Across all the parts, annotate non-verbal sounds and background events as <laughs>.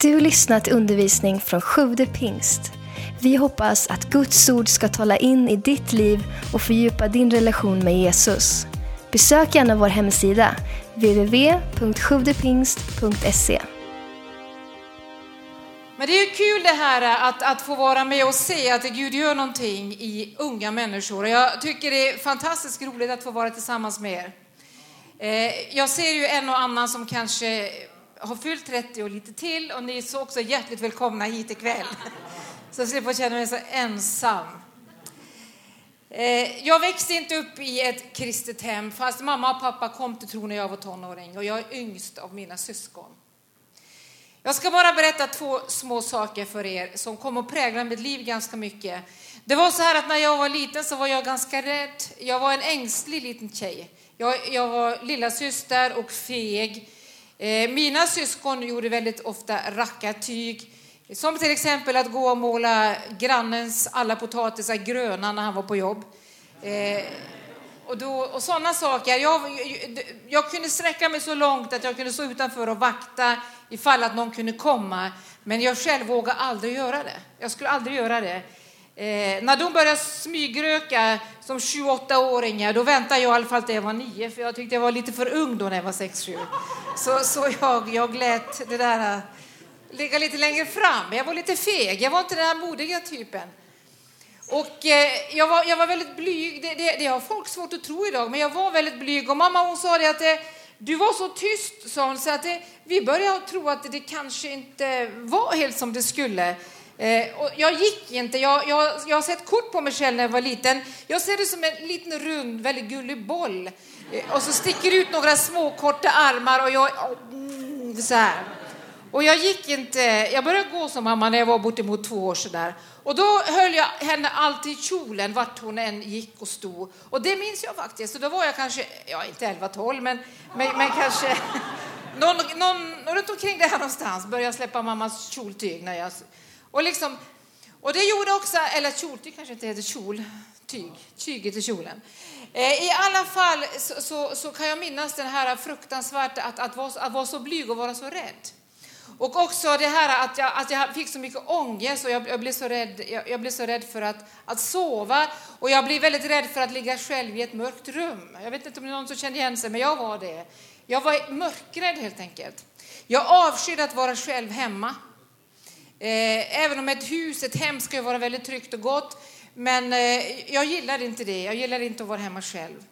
Du lyssnat till undervisning från Sjude pingst. Vi hoppas att Guds ord ska tala in i ditt liv och fördjupa din relation med Jesus. Besök gärna vår hemsida, www.sjuvdepingst.se. Men det är kul det här att, att få vara med och se att Gud gör någonting i unga människor. Jag tycker det är fantastiskt roligt att få vara tillsammans med er. Eh, jag ser ju en och annan som kanske har fyllt 30 och lite till och ni är så också hjärtligt välkomna hit ikväll. <laughs> Så jag slipper känna mig så ensam. Eh, jag växte inte upp i ett kristet hem fast mamma och pappa kom till tro när jag var tonåring och jag är yngst av mina syskon. Jag ska bara berätta två små saker för er som kommer att prägla mitt liv ganska mycket. Det var så här att när jag var liten så var jag ganska rädd. Jag var en ängslig liten tjej. Jag, jag var lilla syster och feg. Eh, mina syskon gjorde väldigt ofta rackartyg. Som till exempel att gå och måla grannens alla potatisar gröna när han var på jobb. Eh, och, då, och sådana saker. Jag, jag, jag, kunde sträcka mig så långt att jag kunde stå utanför och vakta ifall att någon kunde komma. Men jag själv vågade aldrig göra det. Jag skulle aldrig göra det. Eh, när de började smygröka som 28-åringar, då väntade jag i alla fall till jag var nio, för jag tyckte jag var lite för ung då när jag var 6-7. Så, så jag, jag lät det där äh, ligga lite längre fram. Jag var lite feg, jag var inte den här modiga typen. Och eh, jag, var, jag var väldigt blyg, det, det, det, har folk svårt att tro idag, men jag var väldigt blyg. Och mamma hon sa det att det, du var så tyst, sa hon, så att det, vi började tro att det kanske inte var helt som det skulle. Eh, och jag gick inte. Jag, jag, jag har sett kort på mig själv när jag var liten. Jag ser det som en liten rund, väldigt gullig boll. Eh, och så sticker ut några små korta armar och jag... Mm, så här. Och jag gick inte... Jag började gå som mamma när jag var bortemot två år sådär. Och då höll jag henne alltid i kjolen vart hon än gick och stod. Och det minns jag faktiskt. Så då var jag kanske, ja inte 11-12, men, men, men kanske <laughs> någon, någon, runt omkring det här någonstans började jag släppa mammas kjoltyg när jag och, liksom, och det gjorde också, eller kjoltyg kanske inte heter kjol, tyg, tyget i kjolen. Eh, I alla fall så, så, så, kan jag minnas det här fruktansvärt att, att, vara, att vara så blyg och vara så rädd. Och också det här att jag, att jag fick så mycket ångest och jag, jag blev så rädd, jag, jag, blev så rädd för att, att sova och jag blev väldigt rädd för att ligga själv i ett mörkt rum. Jag vet inte om det är någon som känner igen sig, men jag var det. Jag var mörkrädd helt enkelt. Jag avskydde att vara själv hemma. Eh, även om ett hus, ett hem ska vara väldigt tryggt och gott. Men eh, jag gillar inte det. Jag gillar inte att vara hemma själv.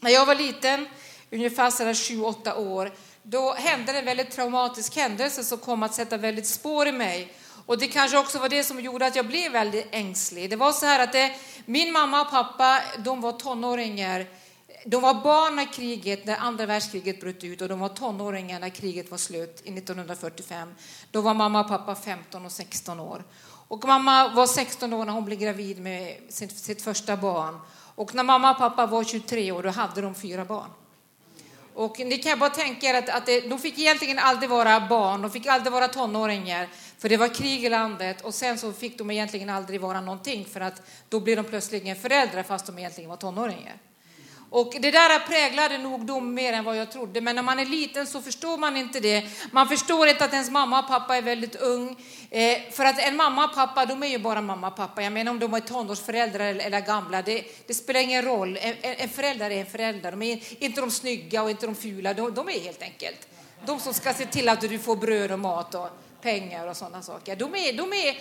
När jag var liten, ungefär 7-8 år, då hände en väldigt traumatisk händelse som kom att sätta väldigt spår i mig. Och det kanske också var det som gjorde att jag blev väldigt ängslig. Det var så här att det, min mamma och pappa, de var tonåringar de var barn när kriget, när andra världskriget bröt ut och de var tonåringar när kriget var slut 1945. Då var mamma och pappa 15 och 16 år. Och mamma var 16 år när hon blev gravid med sitt, sitt första barn. Och när mamma och pappa var 23 år, då hade de fyra barn. Och ni kan bara tänka er att, att det, de fick egentligen aldrig vara barn, de fick aldrig vara tonåringar, för det var krig i landet. Och sen så fick de egentligen aldrig vara någonting, för att då blev de plötsligen föräldrar fast de egentligen var tonåringar. Och det där präglade nog dem mer än vad jag trodde. Men när man är liten så förstår man inte det. Man förstår inte att ens mamma och pappa är väldigt ung. Eh, för att en mamma och pappa, de är ju bara mamma och pappa. Jag menar om de är tonårsföräldrar eller, eller gamla, det, det, spelar ingen roll. En, en, förälder är en förälder. De är inte de snygga och inte de fula, de, de är helt enkelt de som ska se till att du får bröd och mat och pengar och sådana saker. De är, de är,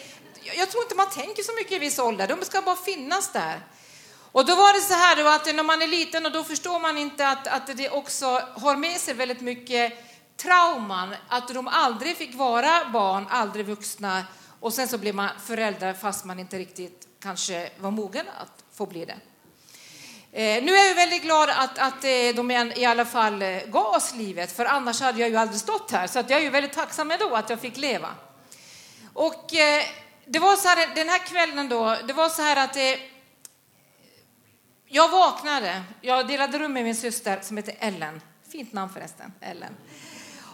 jag tror inte man tänker så mycket i viss ålder, de ska bara finnas där. Och då var det så här då att när man är liten och då förstår man inte att, att det också har med sig väldigt mycket trauman, att de aldrig fick vara barn, aldrig vuxna och sen så blir man föräldrar fast man inte riktigt kanske var mogen att få bli det. Eh, nu är jag väldigt glad att, att eh, de i alla fall eh, gav oss livet, för annars hade jag ju aldrig stått här. Så att jag är ju väldigt tacksam ändå att jag fick leva. Och eh, det var så här, den här kvällen då, det var så här att eh, jag vaknade. Jag delade rum med min syster som heter Ellen. Fint namn förresten, Ellen.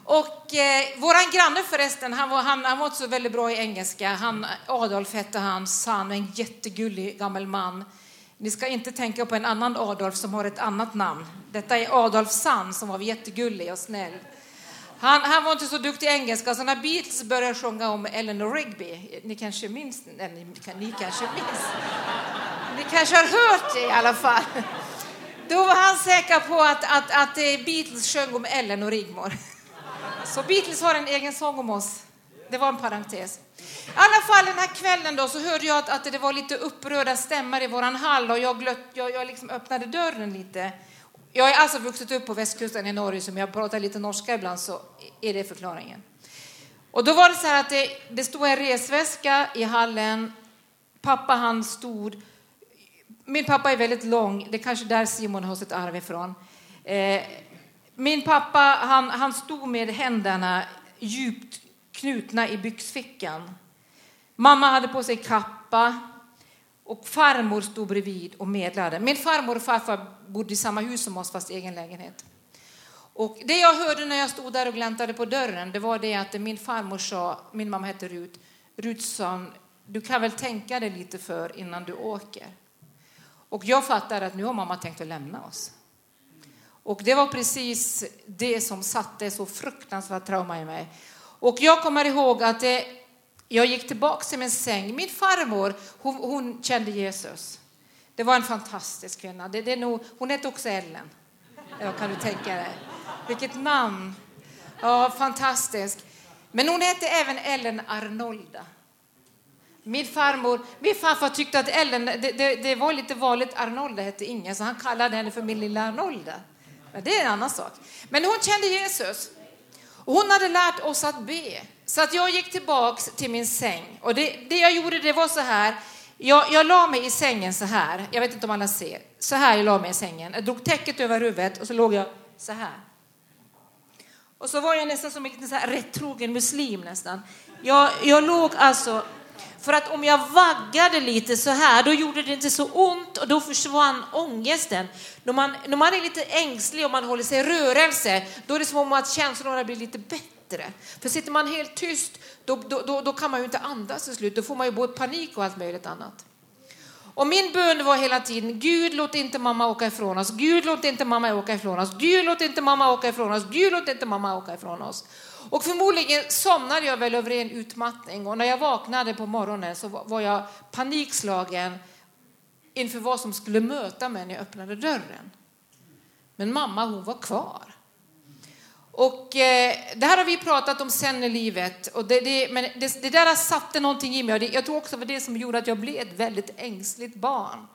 Och eh, våran granne förresten, han var, han, han var inte så väldigt bra i engelska. Han, Adolf hette hans, han en jättegullig gammal man. Ni ska inte tänka på en annan Adolf som har ett annat namn. Detta är Adolf Sand som var jättegullig och snäll. Han, han var inte så duktig i engelska, så när Beatles började sjunga om Eleanor Rigby, ni kanske minns, nej, ni, ni kanske minns, ni kanske har hört det i alla fall. Då var han säker på att, att, att eh, Beatles sjöng om Ellen och Rigmor. Så Beatles har en egen sång om oss. Det var en parentes. I alla fall den här kvällen då så hörde jag att, att det var lite upprörda stämmor i våran hall och jag, glött, jag, jag liksom öppnade dörren lite. Jag är alltså vuxit upp på västkusten i Norge som jag pratar lite norska ibland så är det förklaringen. Och då var det så här att det, det stod en resväska i hallen. Pappa han stod min pappa är väldigt lång, det är kanske där Simon har sitt arv ifrån. Eh, min pappa han, han stod med händerna djupt knutna i byxfickan. Mamma hade på sig kappa och farmor stod bredvid och medlade. Min farmor och farfar bodde i samma hus som oss fast i egen lägenhet. Och det jag hörde när jag stod där och gläntade på dörren det var det att min farmor sa, min mamma hette Rut, Rut sa du kan väl tänka dig lite för innan du åker. Och jag fattar att nu har mamma tänkt att lämna oss. Och det var precis det som satte så fruktansvärt trauma i mig. Och jag kommer ihåg att det, jag gick tillbaka till min säng. Min farmor, hon, hon kände Jesus. Det var en fantastisk kvinna. Det, det är nog, hon hette också Ellen. Ja, kan du tänka dig. Vilket namn. Ja, fantastisk. Men hon hette även Ellen Arnolda. Min farmor, min farfar tyckte att Ellen, det, det, det var lite vanligt, Arnolda hette ingen, så han kallade henne för min lilla Arnolda. Men det är en annan sak. Men hon kände Jesus. Och hon hade lärt oss att be. Så att jag gick tillbaks till min säng. Och det, det jag gjorde det var så här, jag, jag la mig i sängen så här, jag vet inte om alla ser, så här jag la mig i sängen. Jag drog täcket över huvudet och så låg jag så här. Och så var jag nästan som en liten så här rättrogen muslim nästan. Jag, jag låg alltså för att om jag vaggade lite så här, då gjorde det inte så ont och då försvann ångesten. När man, när man är lite ängslig och man håller sig i rörelse, då är det som att känslorna blir lite bättre. För sitter man helt tyst, då, då, då, då kan man ju inte andas till slut. Då får man ju både panik och allt möjligt annat. Och min bön var hela tiden, Gud låt inte mamma åka ifrån oss, Gud låt inte mamma åka ifrån oss, Gud låt inte mamma åka ifrån oss, Gud låt inte mamma åka ifrån oss. Och förmodligen somnade jag väl över en utmattning och när jag vaknade på morgonen så var jag panikslagen inför vad som skulle möta mig när jag öppnade dörren. Men mamma hon var kvar. Och eh, det här har vi pratat om sen i livet. Och det, det, men det, det där satte någonting i mig. Och det, jag tror också det var det som gjorde att jag blev ett väldigt ängsligt barn.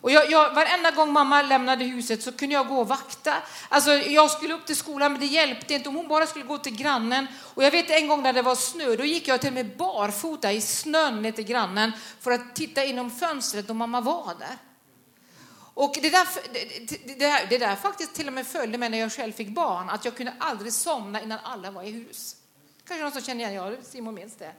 Och jag, jag, varenda gång mamma lämnade huset så kunde jag gå och vakta. Alltså, jag skulle upp till skolan men det hjälpte inte. Om hon bara skulle gå till grannen. Och jag vet en gång när det var snö, då gick jag till och med barfota i snön ner till grannen för att titta inom fönstret om mamma var där. Och det där, det, det, det där faktiskt till och med följde mig när jag själv fick barn, att jag kunde aldrig somna innan alla var i hus. Kanske någon som känner igen, ja Simon minns det.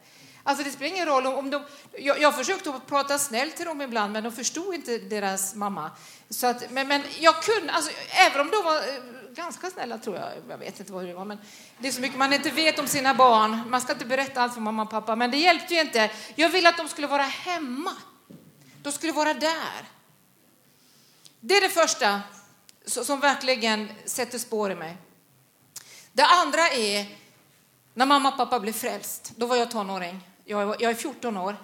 Alltså det spelar ingen roll om de... Jag, jag försökte att prata snällt till dem ibland, men de förstod inte deras mamma. Så att, men, men jag kunde, alltså, även om de var eh, ganska snälla tror jag, jag vet inte vad det var, men det är så mycket man inte vet om sina barn. Man ska inte berätta allt för mamma och pappa, men det hjälpte ju inte. Jag ville att de skulle vara hemma. De skulle vara där. Det är det första som verkligen sätter spår i mig. Det andra är när mamma och pappa blev frälst. Då var jag tonåring. Jag är 14 år.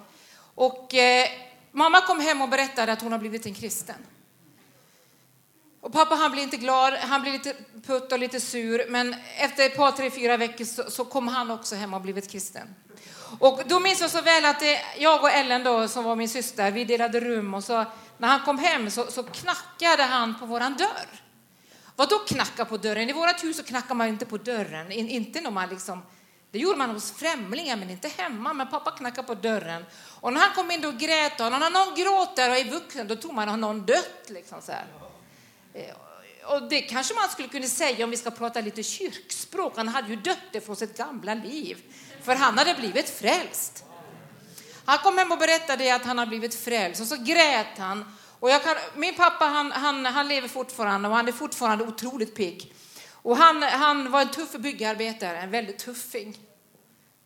Och eh, mamma kom hem och berättade att hon har blivit en kristen. Och pappa han blev inte glad, han blev lite putt och lite sur, men efter ett par, tre, fyra veckor så, så kom han också hem och blivit kristen. Och då minns jag så väl att det, jag och Ellen då, som var min syster, vi delade rum och så när han kom hem så, så knackade han på våran dörr. Vad då knacka på dörren? I vårt hus så knackar man inte på dörren, In, inte när man liksom det gjorde man hos främlingar, men inte hemma. Men pappa knackade på dörren. Och när han kom in då grät han. Och när någon gråter och är vuxen, då tror man att någon dött. Liksom så här. Eh, och det kanske man skulle kunna säga om vi ska prata lite kyrkspråk. Han hade ju dött från sitt gamla liv. För han hade blivit frälst. Han kom hem och berättade att han har blivit frälst. Och så grät han. Och kan, min pappa han, han, han lever fortfarande och han är fortfarande otroligt pigg. Och han, han var en tuff byggarbetare, en väldigt tuffing.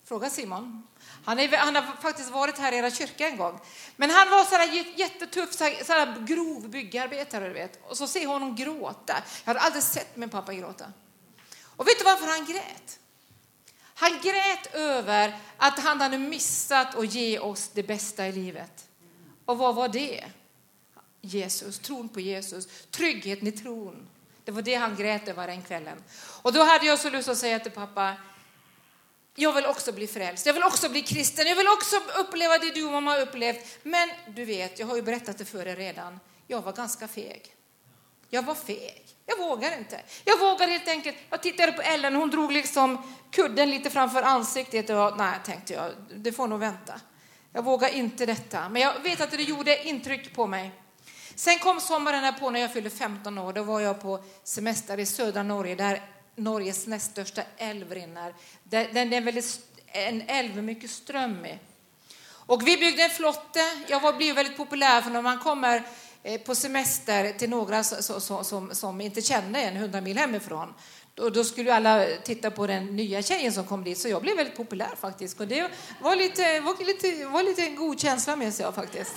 Fråga Simon. Han, är, han, har faktiskt varit här i era kyrka en gång. Men han var sådär jättetuff, sådär grov byggarbetare. Du vet. Och så ser jag honom gråta. Jag hade aldrig sett min pappa gråta. Och vet du varför han grät? Han grät över att han hade missat att ge oss det bästa i livet. Och vad var det? Jesus, tron på Jesus, tryggheten i tron. Det var det han grät över den kvällen. Och då hade jag så lust att säga till pappa, jag vill också bli frälst, jag vill också bli kristen, jag vill också uppleva det du och mamma har upplevt. Men du vet, jag har ju berättat det för er redan, jag var ganska feg. Jag var feg. Jag vågar inte. Jag vågar helt enkelt. Jag tittade på Ellen, hon drog liksom kudden lite framför ansiktet och nej, tänkte jag, det får nog vänta. Jag vågar inte detta, men jag vet att det gjorde intryck på mig. Sen kom sommaren här på när jag fyllde 15 år. Då var jag på semester i södra Norge där Norges näst största älv rinner. Den är väldigt, en älv med mycket ström i. Och vi byggde en flotte. Jag var, blev väldigt populär för när man kommer Eh, på semester till några som, som, som inte kände en 100 mil hemifrån då, då skulle alla titta på den nya tjejen som kom dit, så jag blev väldigt populär faktiskt. Och det var lite, var lite, var lite en god känsla med sig faktiskt.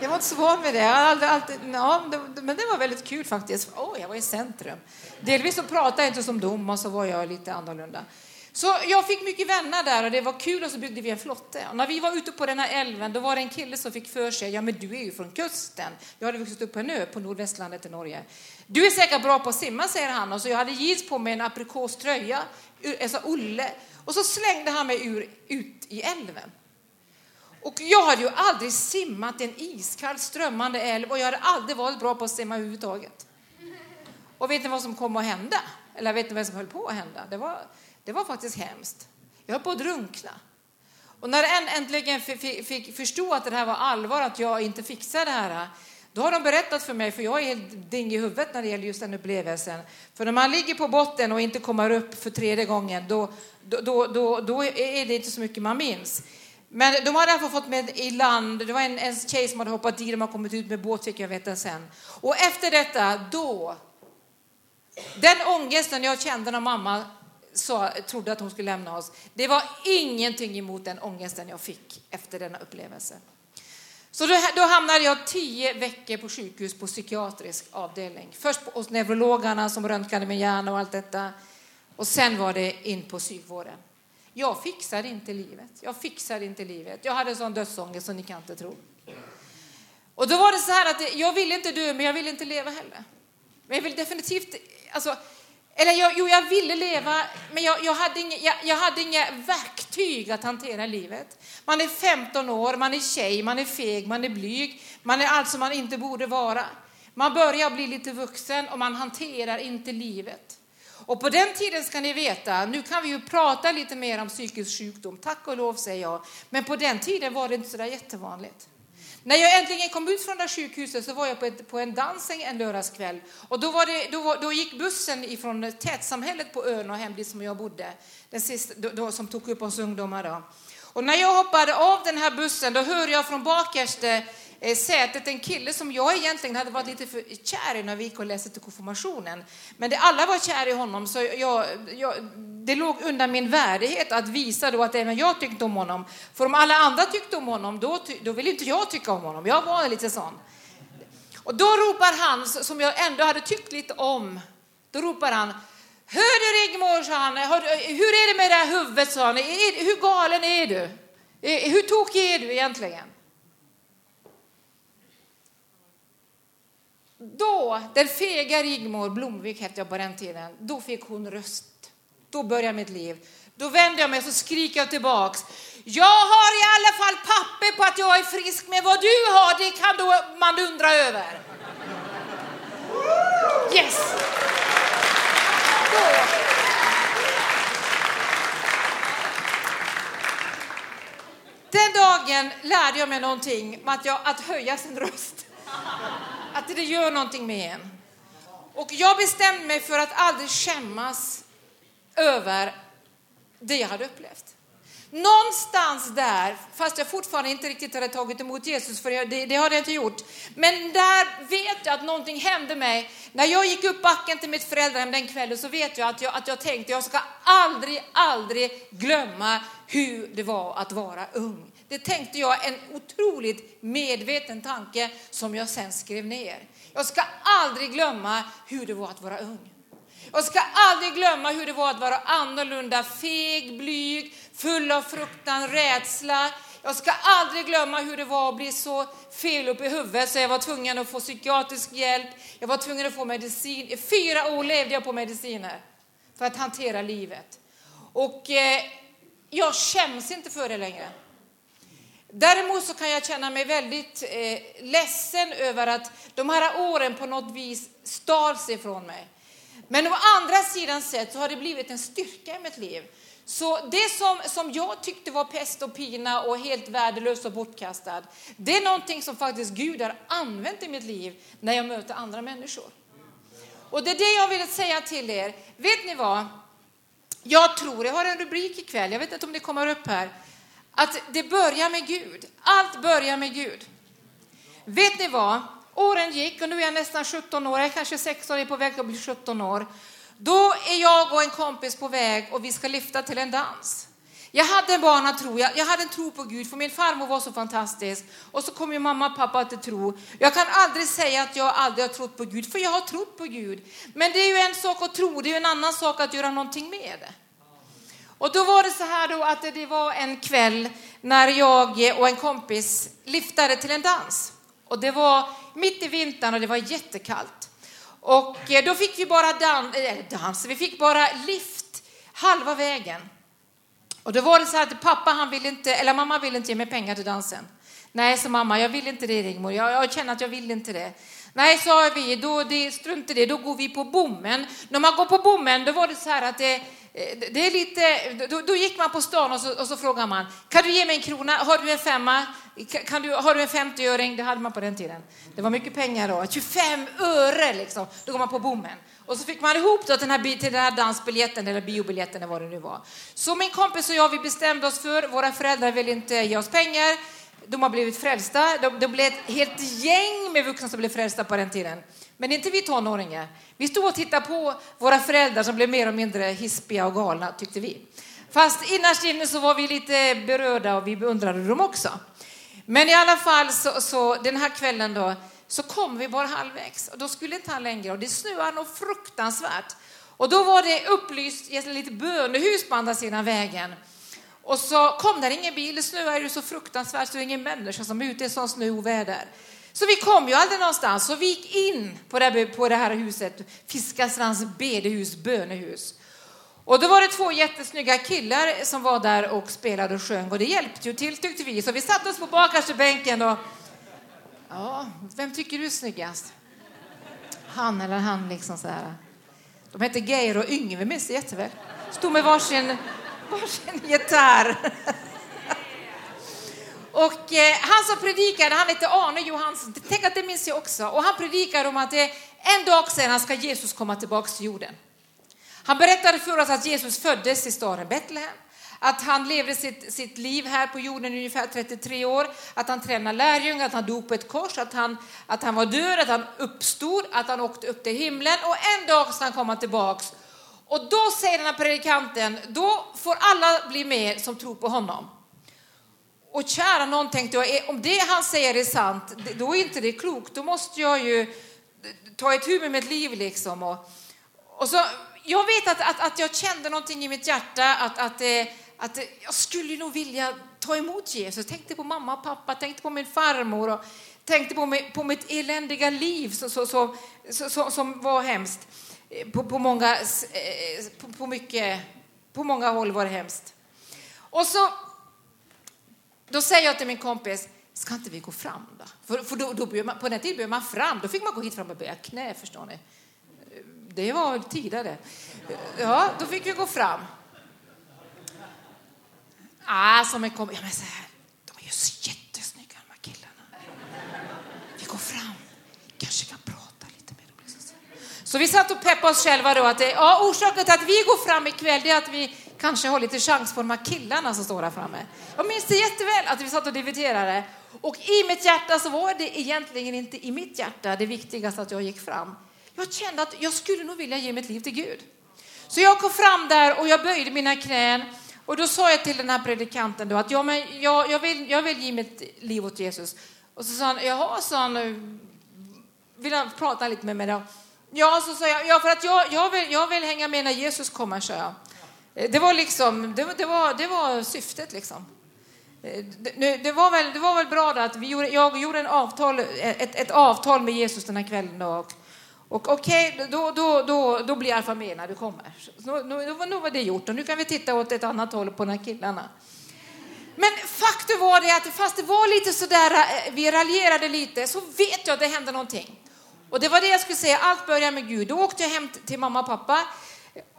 Jag var inte så van med det. Jag aldrig, alltid, ja, det, men det var väldigt kul faktiskt. Oh, jag var i centrum. Delvis så pratade jag inte som dom och så var jag lite annorlunda. Så jag fick mycket vänner där och det var kul och så byggde vi en flotte. Och när vi var ute på den här älven då var det en kille som fick för sig, ja men du är ju från kusten. Jag hade vuxit upp på en ö på nordvästlandet i Norge. Du är säkert bra på att simma, säger han. Och så jag hade jeans på mig en aprikoströja, alltså Olle. Och så slängde han mig ur, ut i älven. Och jag hade ju aldrig simmat i en iskall strömmande älv och jag hade aldrig varit bra på att simma överhuvudtaget. Och vet ni vad som kom att hända? Eller vet ni vad som höll på att hända? Det var, det var faktiskt hemskt. Jag höll på att drunkna. Och när en äntligen fick förstå att det här var allvar, att jag inte fixade det här, då har de berättat för mig, för jag är helt ding i huvudet när det gäller just den upplevelsen. För när man ligger på botten och inte kommer upp för tredje gången, då, då, då, då, är det inte så mycket man minns. Men de hade därför fått med i land, det var en, en tjej som hade hoppat i, de har kommit ut med båt fick jag veta sen. Och efter detta, då, den ångesten jag kände när mamma sa, trodde att hon skulle lämna oss, det var ingenting emot den ångesten jag fick efter denna upplevelse. Så då, då hamnade jag tio veckor på sjukhus på psykiatrisk avdelning. Först hos neurologerna som röntgade min hjärna och allt detta. Och sen var det in på psykvården. Jag fixade inte livet. Jag fixade inte livet. Jag hade sån dödsångest som ni kan inte tro. Och då var det så här att jag ville inte dö, men jag ville inte leva heller. Men jag vill definitivt, alltså, eller jag, jo, jag ville leva, men jag, jag, hade inga, jag, jag hade inga verktyg att hantera livet. Man är 15 år, man är tjej, man är feg, man är blyg, man är allt som man inte borde vara. Man börjar bli lite vuxen och man hanterar inte livet. Och på den tiden ska ni veta, nu kan vi ju prata lite mer om psykisk sjukdom, tack och lov säger jag, men på den tiden var det inte så där jättevanligt. När jag äntligen kom ut från det sjukhuset så var jag på, ett, på en dans en lördagskväll. Och då, var det, då, då gick bussen ifrån tätsamhället på ön och hem dit som jag bodde, den sista, då, då, som tog upp oss ungdomar. Då. Och när jag hoppade av den här bussen då hör jag från bakerste Eh, sätet en kille som jag egentligen hade varit lite för kär i när vi gick och läste till konfirmationen. Men det, alla var kär i honom så jag, jag, det låg undan min värdighet att visa då att även jag tyckte om honom. För om alla andra tyckte om honom då, då ville inte jag tycka om honom. Jag var lite sån. Och då ropar han, som jag ändå hade tyckt lite om, då ropar han Hör du Rigmor, sa han, hur är det med det här huvudet, sa han. Hur galen är du? Eh, hur tokig är du egentligen? Då, den fega Rigmor Blomvik hette jag på den tiden, då fick hon röst. Då började mitt liv. Då vänder jag mig och skriker jag tillbaks. Jag har i alla fall papper på att jag är frisk, men vad du har, det kan då man undra över. Yes! Då. Den dagen lärde jag mig någonting att, jag, att höja sin röst. Att det gör någonting med en. Och jag bestämde mig för att aldrig skämmas över det jag hade upplevt. Någonstans där, fast jag fortfarande inte riktigt hade tagit emot Jesus, för det, det hade jag inte gjort. Men där vet jag att någonting hände mig. När jag gick upp backen till mitt föräldrahem den kvällen så vet jag att jag, att jag tänkte jag ska aldrig, aldrig glömma hur det var att vara ung. Det tänkte jag, en otroligt medveten tanke som jag sen skrev ner. Jag ska aldrig glömma hur det var att vara ung. Jag ska aldrig glömma hur det var att vara annorlunda, feg, blyg, full av fruktan, rädsla. Jag ska aldrig glömma hur det var att bli så fel upp i huvudet så jag var tvungen att få psykiatrisk hjälp. Jag var tvungen att få medicin. I fyra år levde jag på mediciner för att hantera livet. Och eh, jag skäms inte för det längre. Däremot så kan jag känna mig väldigt eh, ledsen över att de här åren på något vis stals ifrån mig. Men å andra sidan sett så har det blivit en styrka i mitt liv. Så det som, som jag tyckte var pest och pina och helt värdelöst och bortkastad, det är någonting som faktiskt Gud har använt i mitt liv när jag möter andra människor. Och det är det jag vill säga till er. Vet ni vad? Jag tror, jag har en rubrik ikväll, jag vet inte om det kommer upp här, att det börjar med Gud. Allt börjar med Gud. Vet ni vad? Åren gick och nu är jag nästan 17 år, jag är kanske 16, jag är på väg att bli 17 år. Då är jag och en kompis på väg och vi ska lyfta till en dans. Jag hade en barnatro, jag, jag hade en tro på Gud för min farmor var så fantastisk. Och så kom ju mamma och pappa till tro. Jag kan aldrig säga att jag aldrig har trott på Gud, för jag har trott på Gud. Men det är ju en sak att tro, det är ju en annan sak att göra någonting med det. Och då var det så här då att det var en kväll när jag och en kompis liftade till en dans. Och det var mitt i vintern och det var jättekallt. Och eh, då fick vi bara dans, äh, eh, dans, vi fick bara lift halva vägen. Och då var det så här att pappa, han ville inte, eller mamma ville inte ge mig pengar till dansen. Nej, sa mamma, jag vill inte det Rigmor, jag, jag känner att jag vill inte det. Nej, sa vi, då, det, strunt i det, då går vi på bommen. När man går på bommen, då var det så här att det, Eh, det är lite, då, då, gick man på stan och så, och så frågade man, kan du ge mig en krona? Har du en femma? Kan du, har du en 50-öring? Det hade man på den tiden. Det var mycket pengar då. 25 öre liksom. Då går man på bommen. Och så fick man ihop då den här, till den här dansbiljetten eller biobiljetten eller vad det nu var. Så min kompis och jag, vi bestämde oss för, våra föräldrar vill inte ge oss pengar. De har blivit frälsta. det de blev ett helt gäng med vuxna som blev frälsta på den tiden. Men inte vi tonåringar. Vi stod och tittade på våra föräldrar som blev mer och mindre hispiga och galna, tyckte vi. Fast innerst inne så var vi lite berörda och vi beundrade dem också. Men i alla fall så, så den här kvällen då så kom vi bara halvvägs och då skulle inte han längre och det snöade något fruktansvärt. Och då var det upplyst i litet bönehus på andra sidan vägen. Och så kom där ingen bil, det snöade så fruktansvärt så det är ingen människa som är ute i sån snö och väder. Så vi kom ju aldrig någonstans. Så vi gick in på det, på det här huset, Fiskastrands bedehus, bönehus. Och då var det två jättesnygga killar som var där och spelade och sjöng och det hjälpte ju till tyckte vi. Så vi satte oss på bakerste bänken och ja, vem tycker du är snyggast? Han eller han liksom så här. De hette Geir och Yngve, minns det jätteväl. Stod med varsin, varsin gitarr. Och eh, han som predikade, han hette Arne Johansson. Tänk att det minns jag också. Och han predikade om att det en dag sedan ska Jesus komma tillbaka till jorden. Han berättade för oss att Jesus föddes i staden Betlehem. Att han levde sitt, sitt liv här på jorden i ungefär 33 år. Att han tränade lärjungar, att han dog på ett kors, att han, att han var död, att han uppstod, att han åkte upp till himlen. Och en dag ska han komma tillbaks. Och då säger den här predikanten, då får alla bli med som tror på honom. Och kära någon tänkte eh, jag, om det han säger är sant, då är inte det klokt. Då måste jag ju ta ett tur med mitt liv liksom. Och, och så, jag vet att, att, att jag kände någonting i mitt hjärta, att, att, eh, att eh, jag skulle nog vilja ta emot Jesus. Jag tänkte på mamma och pappa, tänkte på min farmor och tänkte på, mig, på mitt eländiga liv så, så, så, så, som var hemskt. På, på, många, på, på, mycket, på många håll var det hemskt. Och så då säger jag till min kompis, ska inte vi gå fram då? För, för då, då man, på den tiden bjöd man fram, då fick man gå hit fram och böja knä, förstår ni. Det var tidigare. Ja, då fick vi gå fram. Ah, som en kompis, ja men så här, de är ju så jättesnygga de här killarna. Vi går fram, kanske kan prata lite med dem. Så vi satt och peppade oss själva då att det, ja, orsaken till att vi går fram ikväll det är att vi kanske har lite chans på de här killarna som står här framme. Jag minns det jätteväl att vi satt och dividerade. Och i mitt hjärta så var det egentligen inte i mitt hjärta det viktigaste att jag gick fram. Jag kände att jag skulle nog vilja ge mitt liv till Gud. Så jag kom fram där och jag böjde mina knän och då sa jag till den här predikanten då att ja, men jag, jag, vill, jag vill ge mitt liv åt Jesus. Och så sa han, jaha, sa han, vill han prata lite med mig då? Ja, så sa jag, ja för att jag, jag, vill, jag vill hänga med när Jesus kommer, sa jag. Eh, det var liksom, det, det, var, det var syftet liksom. Eh, det, det, var väl, det var väl bra att vi gjorde, jag gjorde en avtal, eh, ett, ett avtal med Jesus den här kvällen. Och, och okej, okay, då, då, då, då blir Alfa med när du kommer. Så, nu, nu var det gjort och nu kan vi titta åt ett annat håll på de här killarna. Men faktum var det att fast det var lite sådär, vi raljerade lite, så vet jag att det hände någonting. Och det var det jag skulle säga, allt börjar med Gud. Då åkte jag hem till mamma och pappa.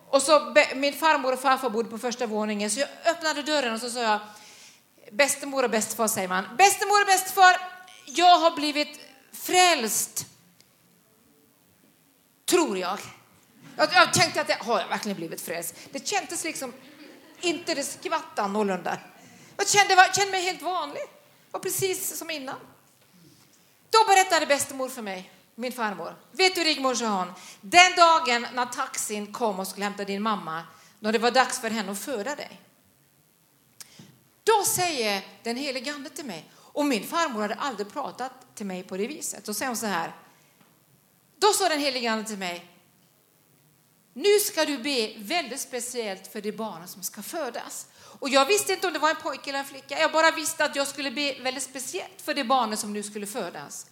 Och så, min farmor och farfar bodde på första våningen, så jag öppnade dörren och så sa jag, bästemor och bästfar säger man. Bästemor och bästfar, jag har blivit frälst. Tror jag. Jag, jag tänkte att jag har jag verkligen blivit frälst? Det kändes liksom inte det skvatt annorlunda. Jag kände, jag kände mig helt vanlig. Det var precis som innan. Då berättade bästemor för mig, min farmor. Vet du Rigmor, sa hon, den dagen när taxin kom och skulle hämta din mamma, när det var dags för henne att föda dig. Då säger den helige Ande till mig, och min farmor hade aldrig pratat till mig på det viset. Då säger hon så här, då sa den helige Ande till mig, nu ska du be väldigt speciellt för det barnet som ska födas. Och jag visste inte om det var en pojke eller en flicka. Jag bara visste att jag skulle be väldigt speciellt för det barnet som nu skulle födas.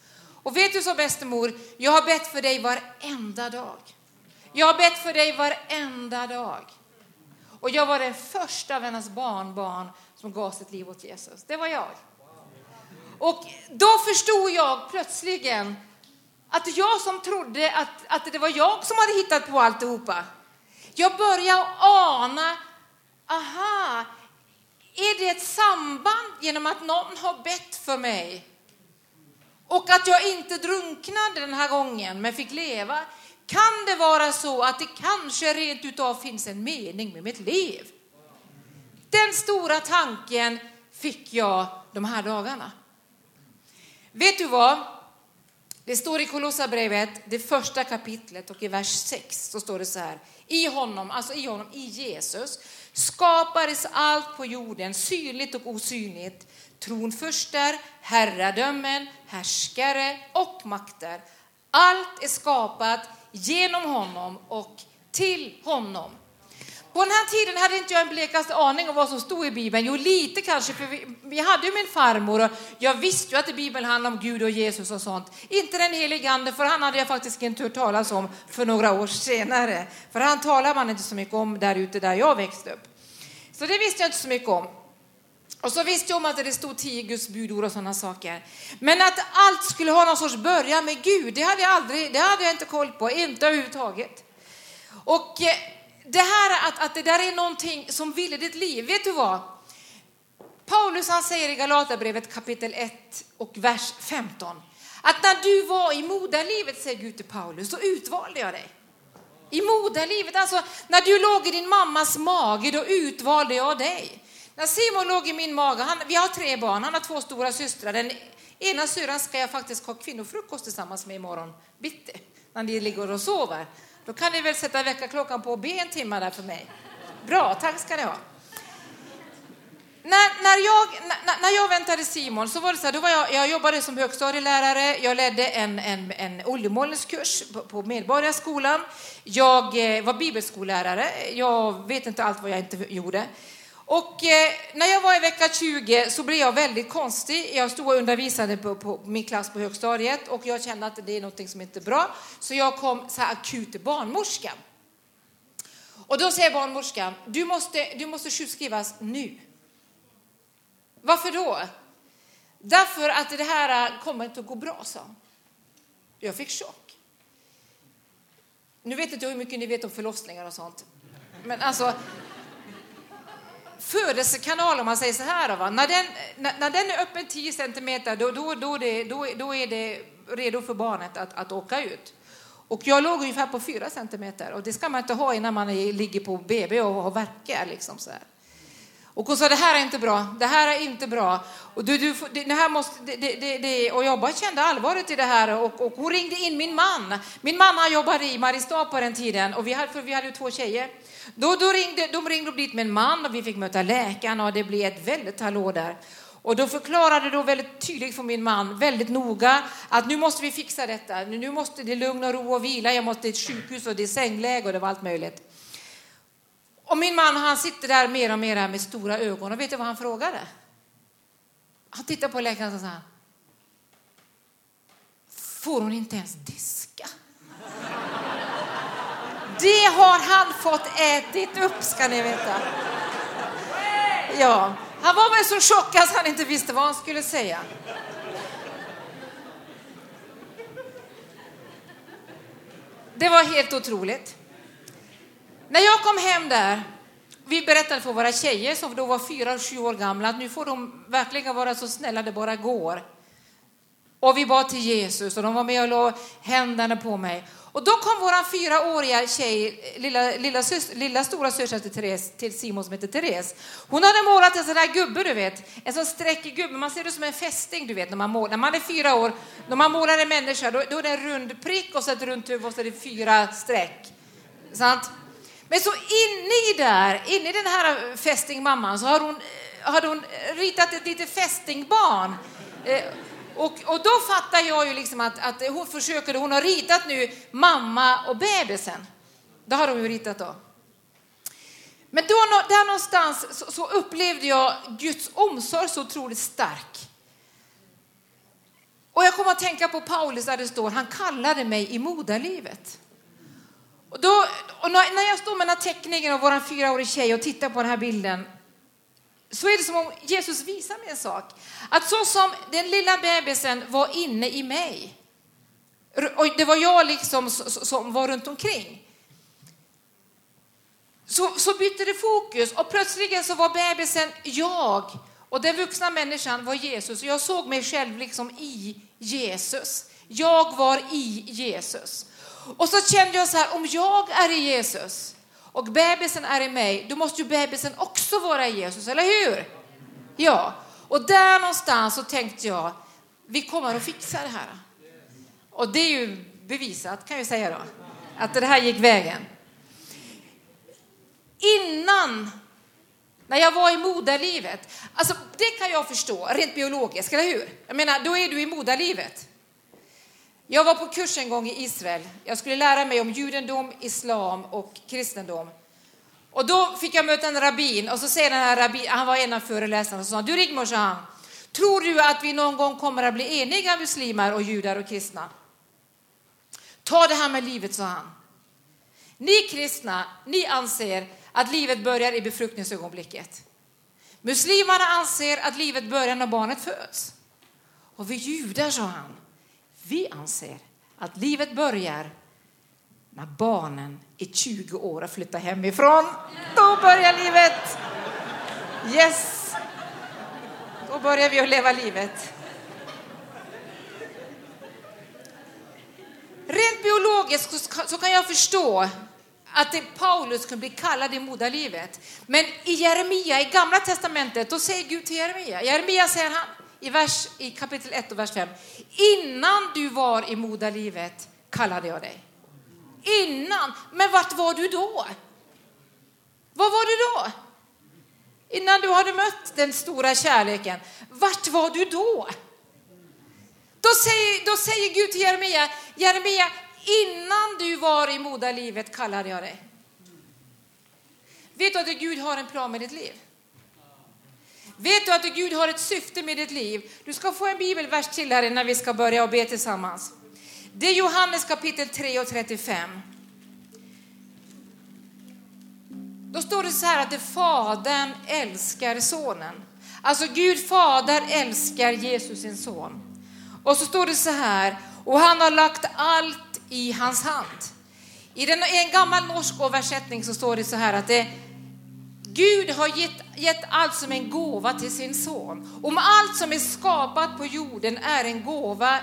Och vet du så bästemor, jag har bett för dig varenda dag. Jag har bett för dig varenda dag. Och jag var den första av hennes barnbarn som gav sitt liv åt Jesus. Det var jag. Och då förstod jag plötsligen att jag som trodde att, att det var jag som hade hittat på alltihopa. Jag började ana, aha, är det ett samband genom att någon har bett för mig och att jag inte drunknade den här gången men fick leva? Kan det vara så att det kanske rent utav finns en mening med mitt liv? Den stora tanken fick jag de här dagarna. Vet du vad? Det står i Kolossabrevet, det första kapitlet och i vers 6 så står det så här. I honom, alltså i honom, i Jesus, skapades allt på jorden, synligt och osynligt tronförster, herradömen, härskare och makter. Allt är skapat genom honom och till honom. På den här tiden hade inte jag en blekaste aning om vad som stod i Bibeln. Jo, lite kanske, för vi, vi hade ju min farmor och jag visste ju att Bibeln handlar om Gud och Jesus och sånt. Inte den helige Ande, för han hade jag faktiskt inte hört talas om för några år senare. För han talar man inte så mycket om där ute där jag växte upp. Så det visste jag inte så mycket om. Och så visste jag om att det stod tio Guds budord och sådana saker. Men att allt skulle ha någon sorts början med Gud, det hade jag aldrig, det hade jag inte koll på, inte överhuvudtaget. Och eh, det här att, att det där är någonting som vill i ditt liv, vet du vad? Paulus han säger i Galaterbrevet kapitel 1 och vers 15 att när du var i moderlivet, säger Gud till Paulus, så utvalde jag dig. I moderlivet, alltså när du låg i din mammas mage, då utvalde jag dig. När Simon låg i min mage, han, vi har tre barn, han har två stora systrar. Den ena syrran ska jag faktiskt ha kvinnofrukost tillsammans med imorgon bitti, när ni ligger och sover. Då kan ni väl sätta väckarklockan på och be en timme där för mig. Bra, tack ska ni ha. När, när, jag, när, när jag väntade Simon så var det så här, då var jag, jag jobbade som högstadielärare, jag ledde en, en, en oljemålningskurs på, på Medborgarskolan, jag eh, var bibelskollärare, jag vet inte allt vad jag inte gjorde. Och eh, när jag var i vecka 20 så blev jag väldigt konstig. Jag stod och undervisade på, på, min klass på högstadiet och jag kände att det är något som inte är bra. Så jag kom så här akut till barnmorskan. Och då säger barnmorskan, du måste, du måste sjukskrivas nu. Varför då? Därför att det här eh, kommer inte att gå bra, sa Jag fick chock. Nu vet inte jag hur mycket ni vet om förlossningar och sånt. Men alltså, födelsekanal, om man säger så här, va? När, den, när, när den är öppen 10 centimeter, då, då, då, det, då, då är det redo för barnet att, att åka ut. Och jag låg ungefär på 4 centimeter och det ska man inte ha innan man ligger på BB och har verkar. Liksom så här. Och hon sa, det här är inte bra, det här är inte bra. Och, du, du, det här måste, det, det, det, och jag bara kände allvaret i det här och, och hon ringde in min man. Min mamma jobbade i Mariestad på den tiden och vi hade, för vi hade ju två tjejer. Då, då ringde, de ringde upp dit med en man och vi fick möta läkaren och det blev ett väldigt hallå där. Och då förklarade då väldigt tydligt för min man, väldigt noga, att nu måste vi fixa detta. Nu måste det lugn och ro och vila. Jag måste till ett sjukhus och det är sängläge och det var allt möjligt. Och min man han sitter där mer och mer med stora ögon och vet du vad han frågade? Han tittar på läkaren och säger Får hon inte ens diska? Det har han fått ätit upp ska ni veta. Ja, han var väl så chockad att han inte visste vad han skulle säga. Det var helt otroligt. När jag kom hem där, vi berättade för våra tjejer som då var fyra och sju år gamla att nu får de verkligen vara så snälla det bara går. Och vi bad till Jesus och de var med och la händerna på mig. Och då kom vår fyraåriga tjej, lilla, lilla, syster, lilla stora syster till, Therese, till Simon som heter Therese. Hon hade målat en sån där gubbe, du vet. En sån sträckig gubbe. Man ser det som en fästing, du vet, när man, målar. när man är fyra år. När man målar en människa, då, då är det en rund prick och så ett runt huvud och så är det fyra streck. Sant? Men så inne i där, inne i den här fästingmamman så har hon, eh, hade hon ritat ett litet fästingbarn. Eh, och, och då fattar jag ju liksom att, att hon försöker, hon har ritat nu mamma och bebisen. Det har hon ju ritat då. Men då, där någonstans så, så upplevde jag Guds omsorg så otroligt stark. Och jag kommer att tänka på Paulus där det står, han kallade mig i moderlivet. Och, då, och när jag står med den här teckningen av vår fyraåriga tjej och tittar på den här bilden så är det som om Jesus visar mig en sak. Att så som den lilla bebisen var inne i mig, och det var jag liksom som var runt omkring, så, så bytte det fokus och plötsligen så var bebisen jag och den vuxna människan var Jesus. Jag såg mig själv liksom i Jesus. Jag var i Jesus. Och så kände jag så här, om jag är i Jesus, och bebisen är i mig, då måste ju bebisen också vara i Jesus, eller hur? Ja, och där någonstans så tänkte jag, vi kommer att fixa det här. Och det är ju bevisat kan jag säga då, att det här gick vägen. Innan, när jag var i moderlivet, alltså det kan jag förstå rent biologiskt, eller hur? Jag menar, då är du i moderlivet. Jag var på kurs en gång i Israel. Jag skulle lära mig om judendom, islam och kristendom. Och då fick jag möta en rabbin och så säger den här rabbin, han var en av föreläsarna, och sa du Rigmor, sa han, tror du att vi någon gång kommer att bli eniga muslimer och judar och kristna? Ta det här med livet, sa han. Ni kristna, ni anser att livet börjar i befruktningsögonblicket. Muslimerna anser att livet börjar när barnet föds. Och vi judar, sa han, vi anser att livet börjar när barnen är 20 år och flyttar hemifrån. Då börjar livet. Yes! Då börjar vi att leva livet. Rent biologiskt så kan jag förstå att Paulus kunde bli kallad i moderlivet. Men i Jeremia, i gamla testamentet, då säger Gud till Jeremia, Jeremia säger han, i, vers, i kapitel 1 och vers 5. Innan du var i moderlivet kallade jag dig. Innan. Men vart var du då? Var var du då? Innan du hade mött den stora kärleken. Vart var du då? Då säger, då säger Gud till Jeremia, Jeremia, innan du var i moderlivet kallade jag dig. Vet du att Gud har en plan med ditt liv? Vet du att Gud har ett syfte med ditt liv? Du ska få en bibelvers till här innan vi ska börja och be tillsammans. Det är Johannes kapitel 3 och 35. Då står det så här att det Fadern älskar Sonen. Alltså Gud Fader älskar Jesus sin son. Och så står det så här, och han har lagt allt i hans hand. I, den, i en gammal norsk översättning så står det så här att det Gud har gett, gett allt som en gåva till sin son. Om allt som är skapat på jorden är en gåva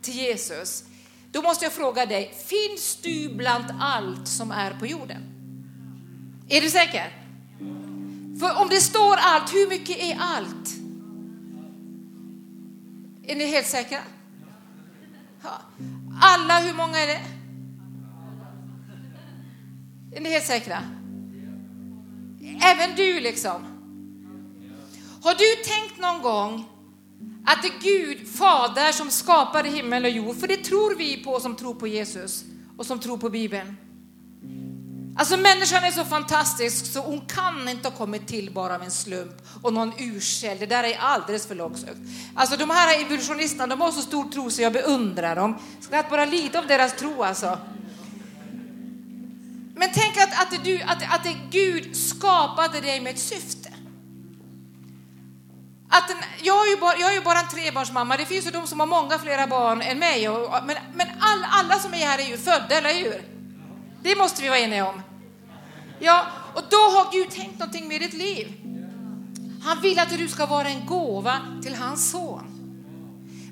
till Jesus, då måste jag fråga dig, finns du bland allt som är på jorden? Är du säker? För om det står allt, hur mycket är allt? Är ni helt säkra? Alla, hur många är det? Är ni helt säkra? Även du liksom. Har du tänkt någon gång att det är Gud, Fader, som skapade himmel och jord? För det tror vi på som tror på Jesus och som tror på Bibeln. Alltså människan är så fantastisk så hon kan inte ha kommit till bara av en slump och någon ursäkt. Det där är alldeles för långsökt. Alltså de här evolutionisterna, de har så stor tro så jag beundrar dem. Skratt bara lite av deras tro alltså. Att, du, att, att Gud skapade dig med ett syfte. Att en, jag, är ju bara, jag är ju bara en trebarnsmamma, det finns ju de som har många flera barn än mig. Och, men men all, alla som är här är ju födda, eller hur? Det måste vi vara eniga om. Ja, och då har Gud tänkt någonting med ditt liv. Han vill att du ska vara en gåva till hans son.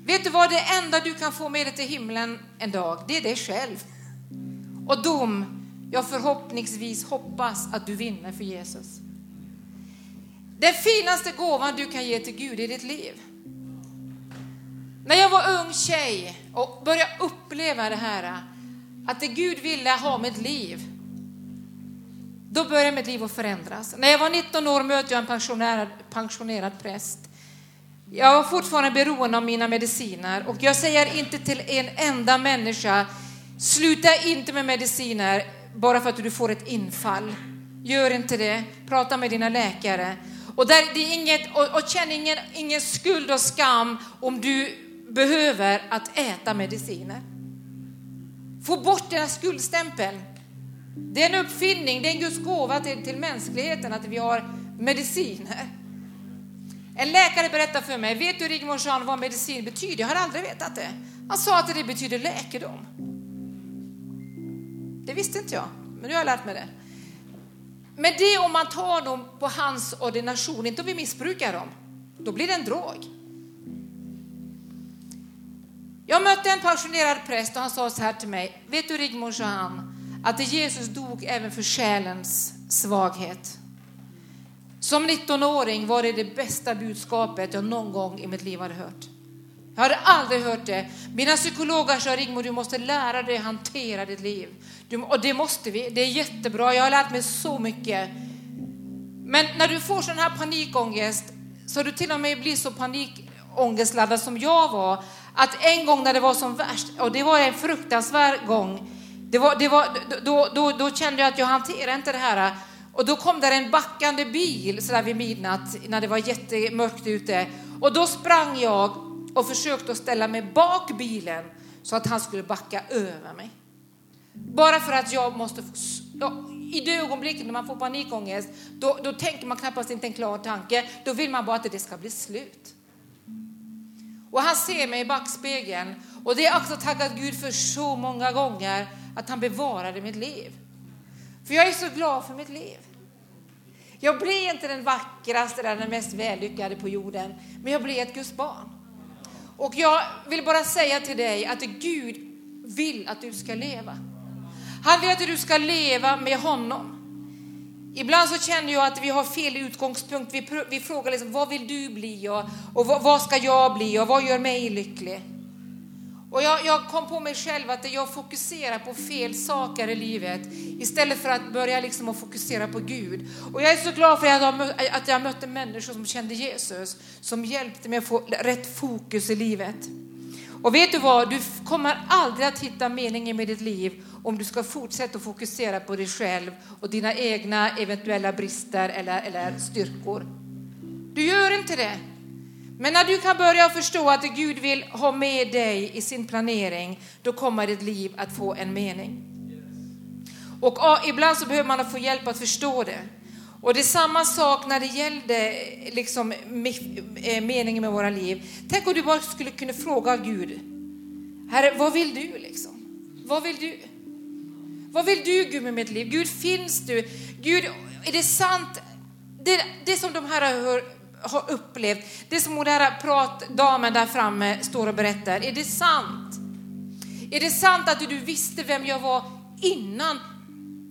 Vet du vad, det enda du kan få med dig till himlen en dag, det är dig själv. Och dom, jag förhoppningsvis hoppas att du vinner för Jesus. Den finaste gåvan du kan ge till Gud i ditt liv. När jag var ung tjej och började uppleva det här, att det Gud ville ha mitt liv, då började mitt liv att förändras. När jag var 19 år mötte jag en pensionerad, pensionerad präst. Jag var fortfarande beroende av mina mediciner och jag säger inte till en enda människa, sluta inte med mediciner bara för att du får ett infall. Gör inte det. Prata med dina läkare. Och, där, det är inget, och, och känn ingen, ingen skuld och skam om du behöver att äta mediciner. Få bort den här skuldstämpeln. Det är en uppfinning, det är en Guds gåva till, till mänskligheten att vi har mediciner. En läkare berättade för mig, vet du Rigmor Jean vad medicin betyder? Jag har aldrig vetat det. Han sa att det betyder läkedom. Det visste inte jag, men nu har jag lärt mig det. Men det om man tar dem på hans ordination, inte om vi missbrukar dem, då blir det en drog. Jag mötte en pensionerad präst och han sa så här till mig, vet du Rigmor, sa han, att Jesus dog även för själens svaghet. Som 19-åring var det det bästa budskapet jag någon gång i mitt liv hade hört. Jag hade aldrig hört det. Mina psykologer sa Rigmor, du måste lära dig hantera ditt liv. Du, och det måste vi. Det är jättebra. Jag har lärt mig så mycket. Men när du får sån här panikångest så du till och med blir så panikångestladdad som jag var att en gång när det var som värst, och det var en fruktansvärd gång, det var, det var, då, då, då kände jag att jag hanterade inte det här. Och då kom där en backande bil så där vid midnatt när det var jättemörkt ute. Och då sprang jag och försökte att ställa mig bak bilen så att han skulle backa över mig. Bara för att jag måste få... I det ögonblicket när man får panikångest, då, då tänker man knappast inte en klar tanke. Då vill man bara att det ska bli slut. Och han ser mig i backspegeln och det är också tackat Gud för så många gånger att han bevarade mitt liv. För jag är så glad för mitt liv. Jag blir inte den vackraste eller den mest vällyckade på jorden, men jag blir ett Guds barn. Och jag vill bara säga till dig att Gud vill att du ska leva. Han vill att du ska leva med honom. Ibland så känner jag att vi har fel utgångspunkt. Vi, vi frågar liksom, vad vill du bli och, och vad, vad, ska jag bli och vad gör mig lycklig? Och jag, jag, kom på mig själv att jag fokuserar på fel saker i livet istället för att börja liksom att fokusera på Gud. Och jag är så glad för att jag, att jag mötte människor som kände Jesus, som hjälpte mig att få rätt fokus i livet. Och vet du vad, du kommer aldrig att hitta meningen med ditt liv om du ska fortsätta att fokusera på dig själv och dina egna eventuella brister eller, eller styrkor. Du gör inte det. Men när du kan börja förstå att Gud vill ha med dig i sin planering, då kommer ditt liv att få en mening. Och ibland så behöver man få hjälp att förstå det. Och det är samma sak när det gällde liksom, eh, meningen med våra liv. Tänk om du bara skulle kunna fråga Gud, Herre, vad vill du liksom? Vad vill du? Vad vill du Gud med mitt liv? Gud, finns du? Gud, är det sant? Det, det som de här har, hört har upplevt, det som den här pratdamen där framme står och berättar, är det sant? Är det sant att du visste vem jag var innan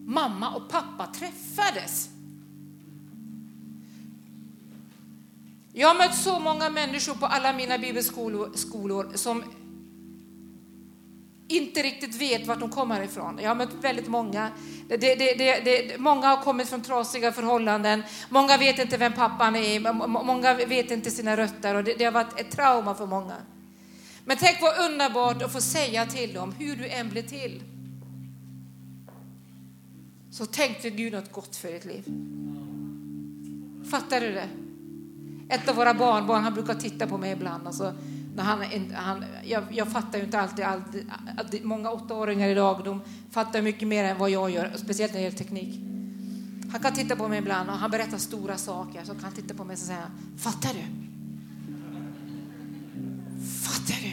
mamma och pappa träffades? Jag har mött så många människor på alla mina bibelskolor som inte riktigt vet vart de kommer ifrån. Jag har mött väldigt många. Det, det, det, många har kommit från trasiga förhållanden. Många vet inte vem pappan är. Många vet inte sina rötter och det, har varit ett trauma för många. Men tänk vad underbart att få säga till dem hur du än blir till. Så tänkte Gud något gott för ditt liv. Fattar du det? Ett av våra barnbarn, han brukar titta på mig ibland. Alltså, han, han, jag, jag fattar ju inte alltid, alltid, att många åttaåringar idag, de fattar mycket mer än vad jag gör, speciellt när det gäller teknik. Han kan titta på mig ibland och han berättar stora saker, så kan han titta på mig och säga, fattar du? Fattar du?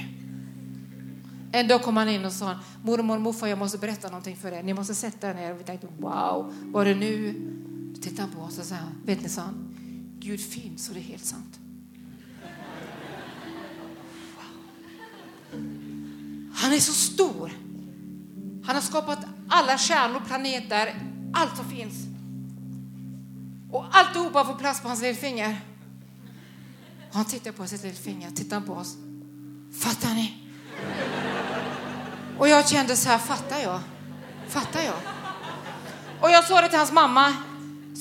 En dag kom han in och sa, mormor och morfar, jag måste berätta någonting för er. Ni måste sätta er ner. Och vi tänkte, wow, var det nu? Då tittade han på oss och sa, vet ni, sa han, Gud finns och det är helt sant. Han är så stor. Han har skapat alla stjärnor, planeter, allt som finns. Och alltihopa får plats på hans lillfinger. Och han tittar på sitt lillfinger, tittar på oss. Fattar ni? Och jag kände så här, fattar jag? Fattar jag? Och jag sa det till hans mamma.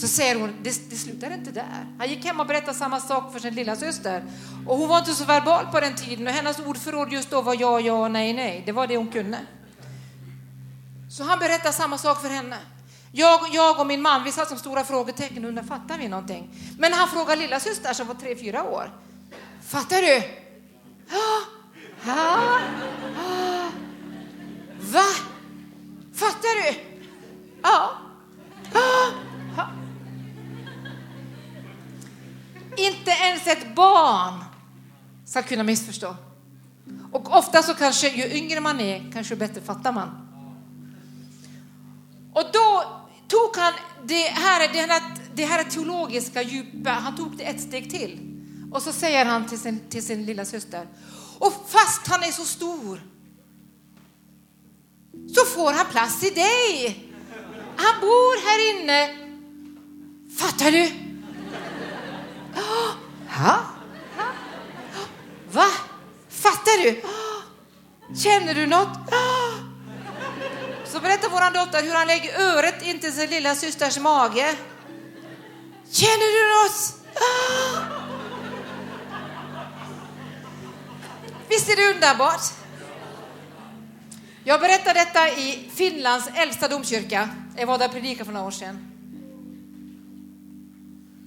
Så säger hon, det, det slutar inte där. Han gick hem och berättade samma sak för sin lilla syster. Och hon var inte så verbal på den tiden och hennes ordförråd just då var ja, ja, nej, nej. Det var det hon kunde. Så han berättade samma sak för henne. Jag, jag och min man, vi satt som stora frågetecken undrar fattar vi någonting? Men han frågade lilla syster som var tre, fyra år. Fattar du? Ja. Ja. ja. Va? Fattar du? Ja. ja. Inte ens ett barn ska kunna missförstå. Och ofta så kanske ju yngre man är, kanske bättre fattar man. Och då tog han det här, det här, det här teologiska djupa, han tog det ett steg till. Och så säger han till sin, till sin lilla syster, och fast han är så stor så får han plats i dig. Han bor här inne. Fattar du? Ha? Va? Fattar du? Känner du något? Så berättar vår dotter hur han lägger öret intill sin lilla systers mage. Känner du något? Visst är det underbart? Jag berättade detta i Finlands äldsta domkyrka. Jag var där och predikade för några år sedan.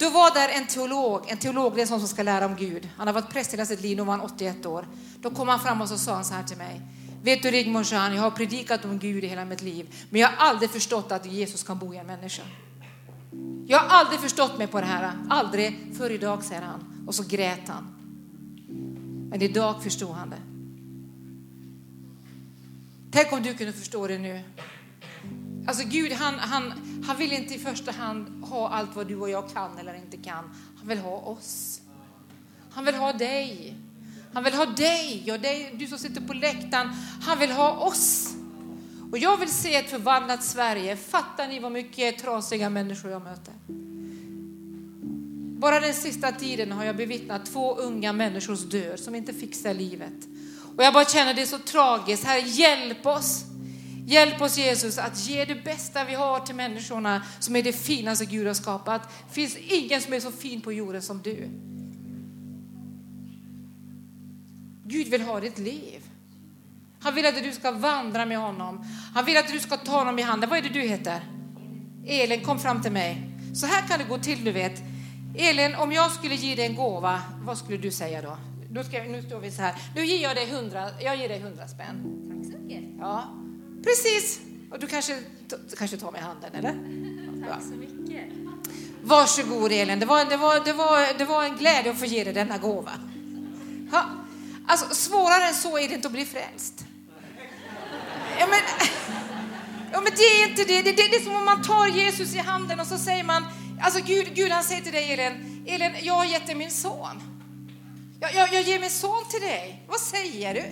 Då var där en teolog, en teolog det är sån som ska lära om Gud. Han har varit präst hela sitt liv, nu var han 81 år. Då kom han fram och så sa han så här till mig. Vet du Rigmor, sa han, jag har predikat om Gud i hela mitt liv, men jag har aldrig förstått att Jesus kan bo i en människa. Jag har aldrig förstått mig på det här, aldrig för idag, säger han. Och så grät han. Men idag förstod han det. Tänk om du kunde förstå det nu. Alltså Gud, han, han, han vill inte i första hand ha allt vad du och jag kan eller inte kan. Han vill ha oss. Han vill ha dig. Han vill ha dig och dig, du som sitter på läktaren. Han vill ha oss. Och jag vill se ett förvandlat Sverige. Fattar ni vad mycket trasiga människor jag möter? Bara den sista tiden har jag bevittnat två unga människors död som inte fixar livet. Och jag bara känner det är så tragiskt. Herre, hjälp oss. Hjälp oss Jesus att ge det bästa vi har till människorna som är det finaste Gud har skapat. Det finns ingen som är så fin på jorden som du. Gud vill ha ditt liv. Han vill att du ska vandra med honom. Han vill att du ska ta honom i handen. Vad är det du heter? Elin, kom fram till mig. Så här kan det gå till, du vet. Elin, om jag skulle ge dig en gåva, vad skulle du säga då? då ska, nu står vi så här. Nu ger jag dig hundra, jag ger dig hundra spänn. Tack så mycket. Ja, Precis. Och du kanske, du kanske tar med handen, eller? <laughs> Tack så mycket. Varsågod Elin, det var, det, var, det, var, det var en glädje att få ge dig denna gåva. Ha. Alltså, svårare än så är det inte att bli frälst. Ja, men, <laughs> ja, men det är inte det. Det, det. det är som om man tar Jesus i handen och så säger man, alltså Gud, Gud han säger till dig Elin, Elin, jag har gett dig min son. Jag, jag, jag ger min son till dig. Vad säger du?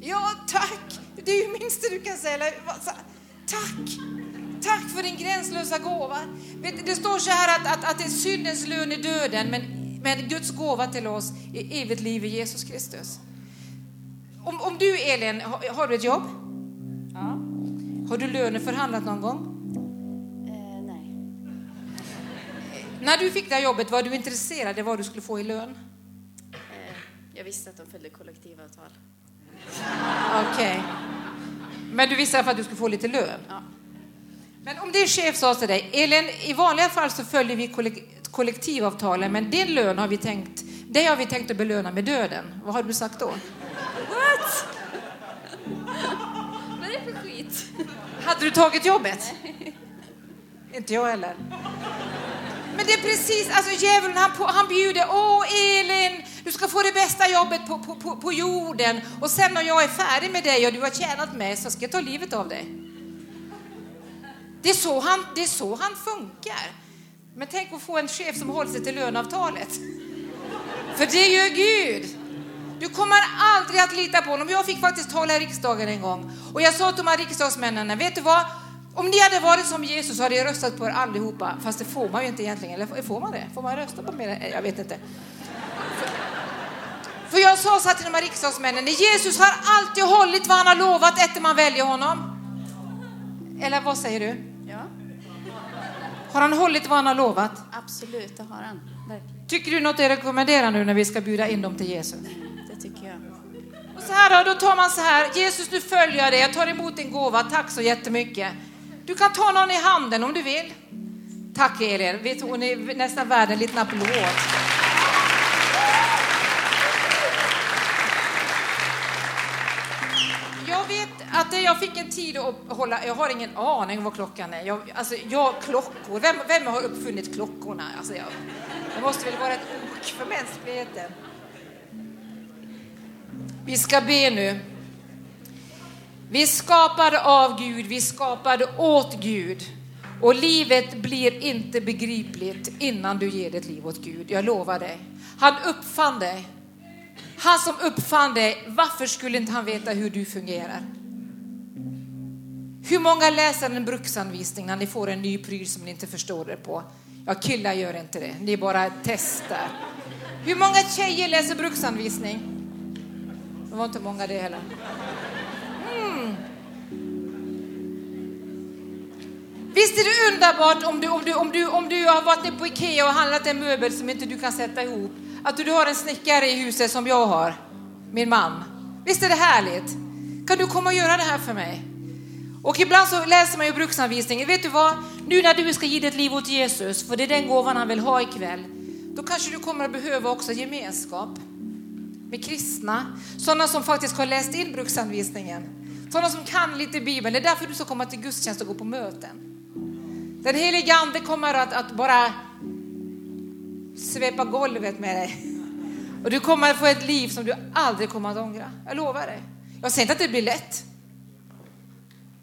Ja, tack. Det är ju minsta du kan säga. Tack! Tack för din gränslösa gåva. Det står så här att, att, att syndens lön är döden, men, men Guds gåva till oss är evigt liv i Jesus Kristus. Om, om du Elin, har, har du ett jobb? Ja. Har du löneförhandlat någon gång? Eh, nej. När du fick det här jobbet, var du intresserad av vad du skulle få i lön? Eh, jag visste att de följde kollektivavtal. Okej. Men du visste fall att du skulle få lite lön? Ja. Men om din chef sa till dig, Elin, i vanliga fall så följer vi kollek- kollektivavtalen, men din lön har vi tänkt, det har vi tänkt att belöna med döden. Vad har du sagt då? What? <laughs> Vad är det för skit? Hade du tagit jobbet? Inte jag heller. Men det är precis, alltså djävulen han, på- han bjuder, åh Elin, du ska få det bästa jobbet på, på, på, på jorden och sen när jag är färdig med dig och du har tjänat mig så ska jag ta livet av dig. Det är så han, det är så han funkar. Men tänk att få en chef som håller sig till löneavtalet. För det gör Gud. Du kommer aldrig att lita på honom. Jag fick faktiskt tala i riksdagen en gång och jag sa till de här riksdagsmännen, vet du vad? Om ni hade varit som Jesus hade jag röstat på er allihopa. Fast det får man ju inte egentligen. Eller får man det? Får man rösta på mer? Jag vet inte. För, jag sa så här till de här riksdagsmännen, Jesus har alltid hållit vad han har lovat efter man väljer honom. Eller vad säger du? Ja, Har han hållit vad han har lovat? absolut, det har han. Verkligen. Tycker du något jag rekommenderar nu när vi ska bjuda in dem till Jesus? Det tycker jag. Och så här då, då tar man så här, Jesus nu följer jag dig, jag tar emot din gåva, tack så jättemycket. Du kan ta någon i handen om du vill. Tack Elin, du, hon är nästan värd en liten applåd. Att eh, jag fick en tid att hålla, jag har ingen aning vad klockan är. Jag, alltså, jag, klockor, vem, vem har uppfunnit klockorna? Alltså, jag, det måste väl vara ett ok för mänskligheten. Vi ska be nu. Vi är skapade av Gud, vi är skapade åt Gud. Och livet blir inte begripligt innan du ger ditt liv åt Gud. Jag lovar dig. Han uppfann dig. Han som uppfann dig, varför skulle inte han veta hur du fungerar? Hur många läser en bruksanvisning när ni får en ny pryl som ni inte förstår er på? Ja, killar gör inte det. Ni bara testar. Hur många tjejer läser bruksanvisning? Det var inte många det heller. Mm. Visst är det underbart om du, om, du, om, du, om du har varit på Ikea och handlat en möbel som inte du kan sätta ihop. Att du har en snickare i huset som jag har, min man. Visst är det härligt? Kan du komma och göra det här för mig? Och ibland så läser man ju bruksanvisningen. Vet du vad? Nu när du ska ge ditt liv åt Jesus, för det är den gåvan han vill ha ikväll, då kanske du kommer att behöva också gemenskap med kristna, sådana som faktiskt har läst in bruksanvisningen, sådana som kan lite Bibeln. Det är därför du ska komma till gudstjänst och gå på möten. Den helige Ande kommer att, att bara svepa golvet med dig. Och du kommer att få ett liv som du aldrig kommer att ångra. Jag lovar dig. Jag säger inte att det blir lätt.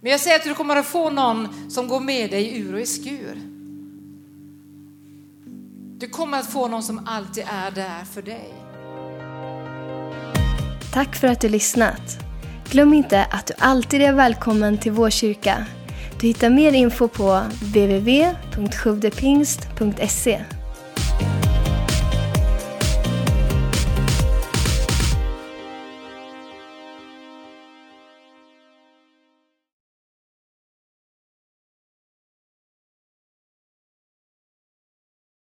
Men jag säger att du kommer att få någon som går med dig ur och i skur. Du kommer att få någon som alltid är där för dig. Tack för att du lyssnat. Glöm inte att du alltid är välkommen till vår kyrka. Du hittar mer info på www.sjuvdepingst.se